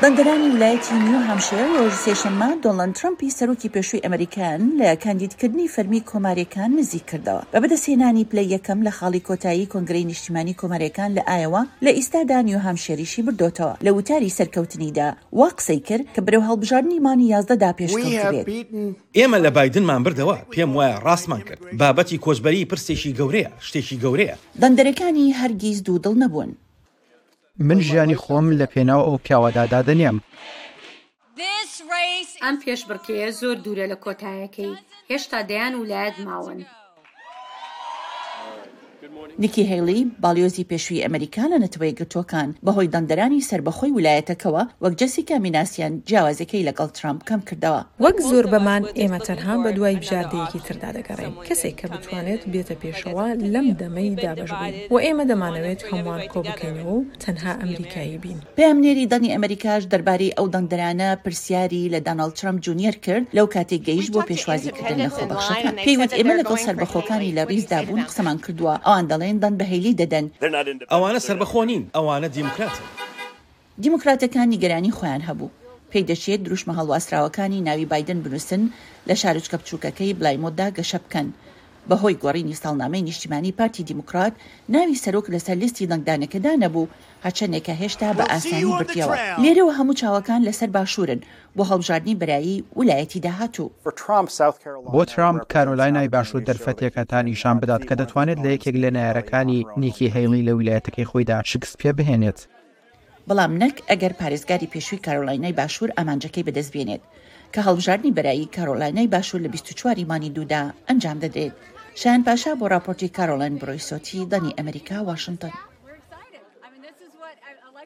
بەندەرانی ولایەتی نیو هامشێر ڕۆژی سێشەممە دۆنڵد ترەمپی سەرۆکی پێشووی ئەمەریکایان لە کاندیدکردنی فەرمی کۆماریەکان نزیک کردەوە بە بەدەستهێنانی پلەی یەکەم لە خاڵی کۆتایی کۆنگرەی نیشتیمانی کۆماریەکان لە ئایەوا لە ئیستادا نیو هامشێریشی بردۆتەوە لە وتاری سەرکەوتنیدا وا قسەی کرد کە بەرەو هەڵبژاردنی مانگی یازدەدا پێشکەوتبێت. ئێمە لە بایدنمان بردەوە پێم وایە ڕاستمان کرد بابەتی کۆچبەری پرسێکی گەورەیە شتێکی گەورەیە. بەندەرەکانی هەرگیز دوو دڵ نەبوون. من ژیانی خۆم لە پێناو ئەو پیاوەدا دادەنێم. ئەم پێشبڕکێیە زۆر دوورە لە کۆتایەکەی. هێشتا دەیان ولایەت ماون. نیکی هەیڵی، باڵیۆزی پێشووی ئەمەریکا لە نەتەوە یەکگرتووەکان، بەهۆی دەنگدەرانی سەربەخۆی ولایەتەکەوە وەک جەسیکا میناسیان جیاوازییەکەی لەگەڵ ترامپ کەمکردەوە. وەک زۆربەمان، ئێمە تەنها بەدوای بژاردەیەکی تردا دەگەڕێین، کەسێک کە بتوانێت بێتە پێشەوە لەم دەمەی دابەشبوون. و ئێمە دەمانەوێت هەمووان کۆبکەینەوە و تەنها ئەمریکایی بین. پەیامنێری دەنگی ئەمریکاش دەربارەی ئەو دەنگدەرانە پرسیاری لە داناڵد ترەمپ جونیەر کرد لەو کاتەی گەیشت بۆ پێشوازیکردن لە خۆبەخشەکان، پێی وت ئێمە لەگەڵ سەربەخۆکانی لە ریزدا بوون قسەمان کردووە، ئەوان دەڵێن دەنگ بە هەیلی دەدەن. ئەوانە سەربەخۆ نین، ئەوانە دیموکراتن. دیموکراتەکان نیگەرانی خۆیان هەبوو. پێی دەچێت دروشمە هەڵواسراوەکانی ناوی بایدن بنووسن لە شارۆچکە بچووکەکەی بلایمۆتدا گەشە بکەن. بەهۆی گۆڕینی ساڵنامەی نیشتیمانیی پارتی دیموکرات، ناوی سەرۆک لەسەر لیستی دەنگدانەکەدا نەبوو، هەرچەندە کە هێشتا بە ئاسانی بردییەوە. لێرەوە هەموو چاوەکان لەسەر باشوورن بۆ هەڵبژاردنی بەرایی ولایەتی داهاتوو. بۆ ترامپ، کارۆلاینای باشوور دەرفەتێکە تا نیشان بدات کە دەتوانێت لە یەکێک لە نەیارەکانی نیکی هەیڵی لە ویلایەتەکەی خۆیدا شکست پێبهێنێت. بەڵام نەک ئەگەر پارێزگاری پێشووی کارۆلاینای باشوور ئامانجەکەی بەدەست بێنێت، کە هەڵبژاردنی بەرایی کارۆلاینای باشوور لە بیست و چوار ی مانگی دوودا ئەنجام دەدرێت. شایان پاشا بۆ ڕاپۆرتی کارۆلاین برۆیسۆتی، دانی ئەمەریکا، واشنتن.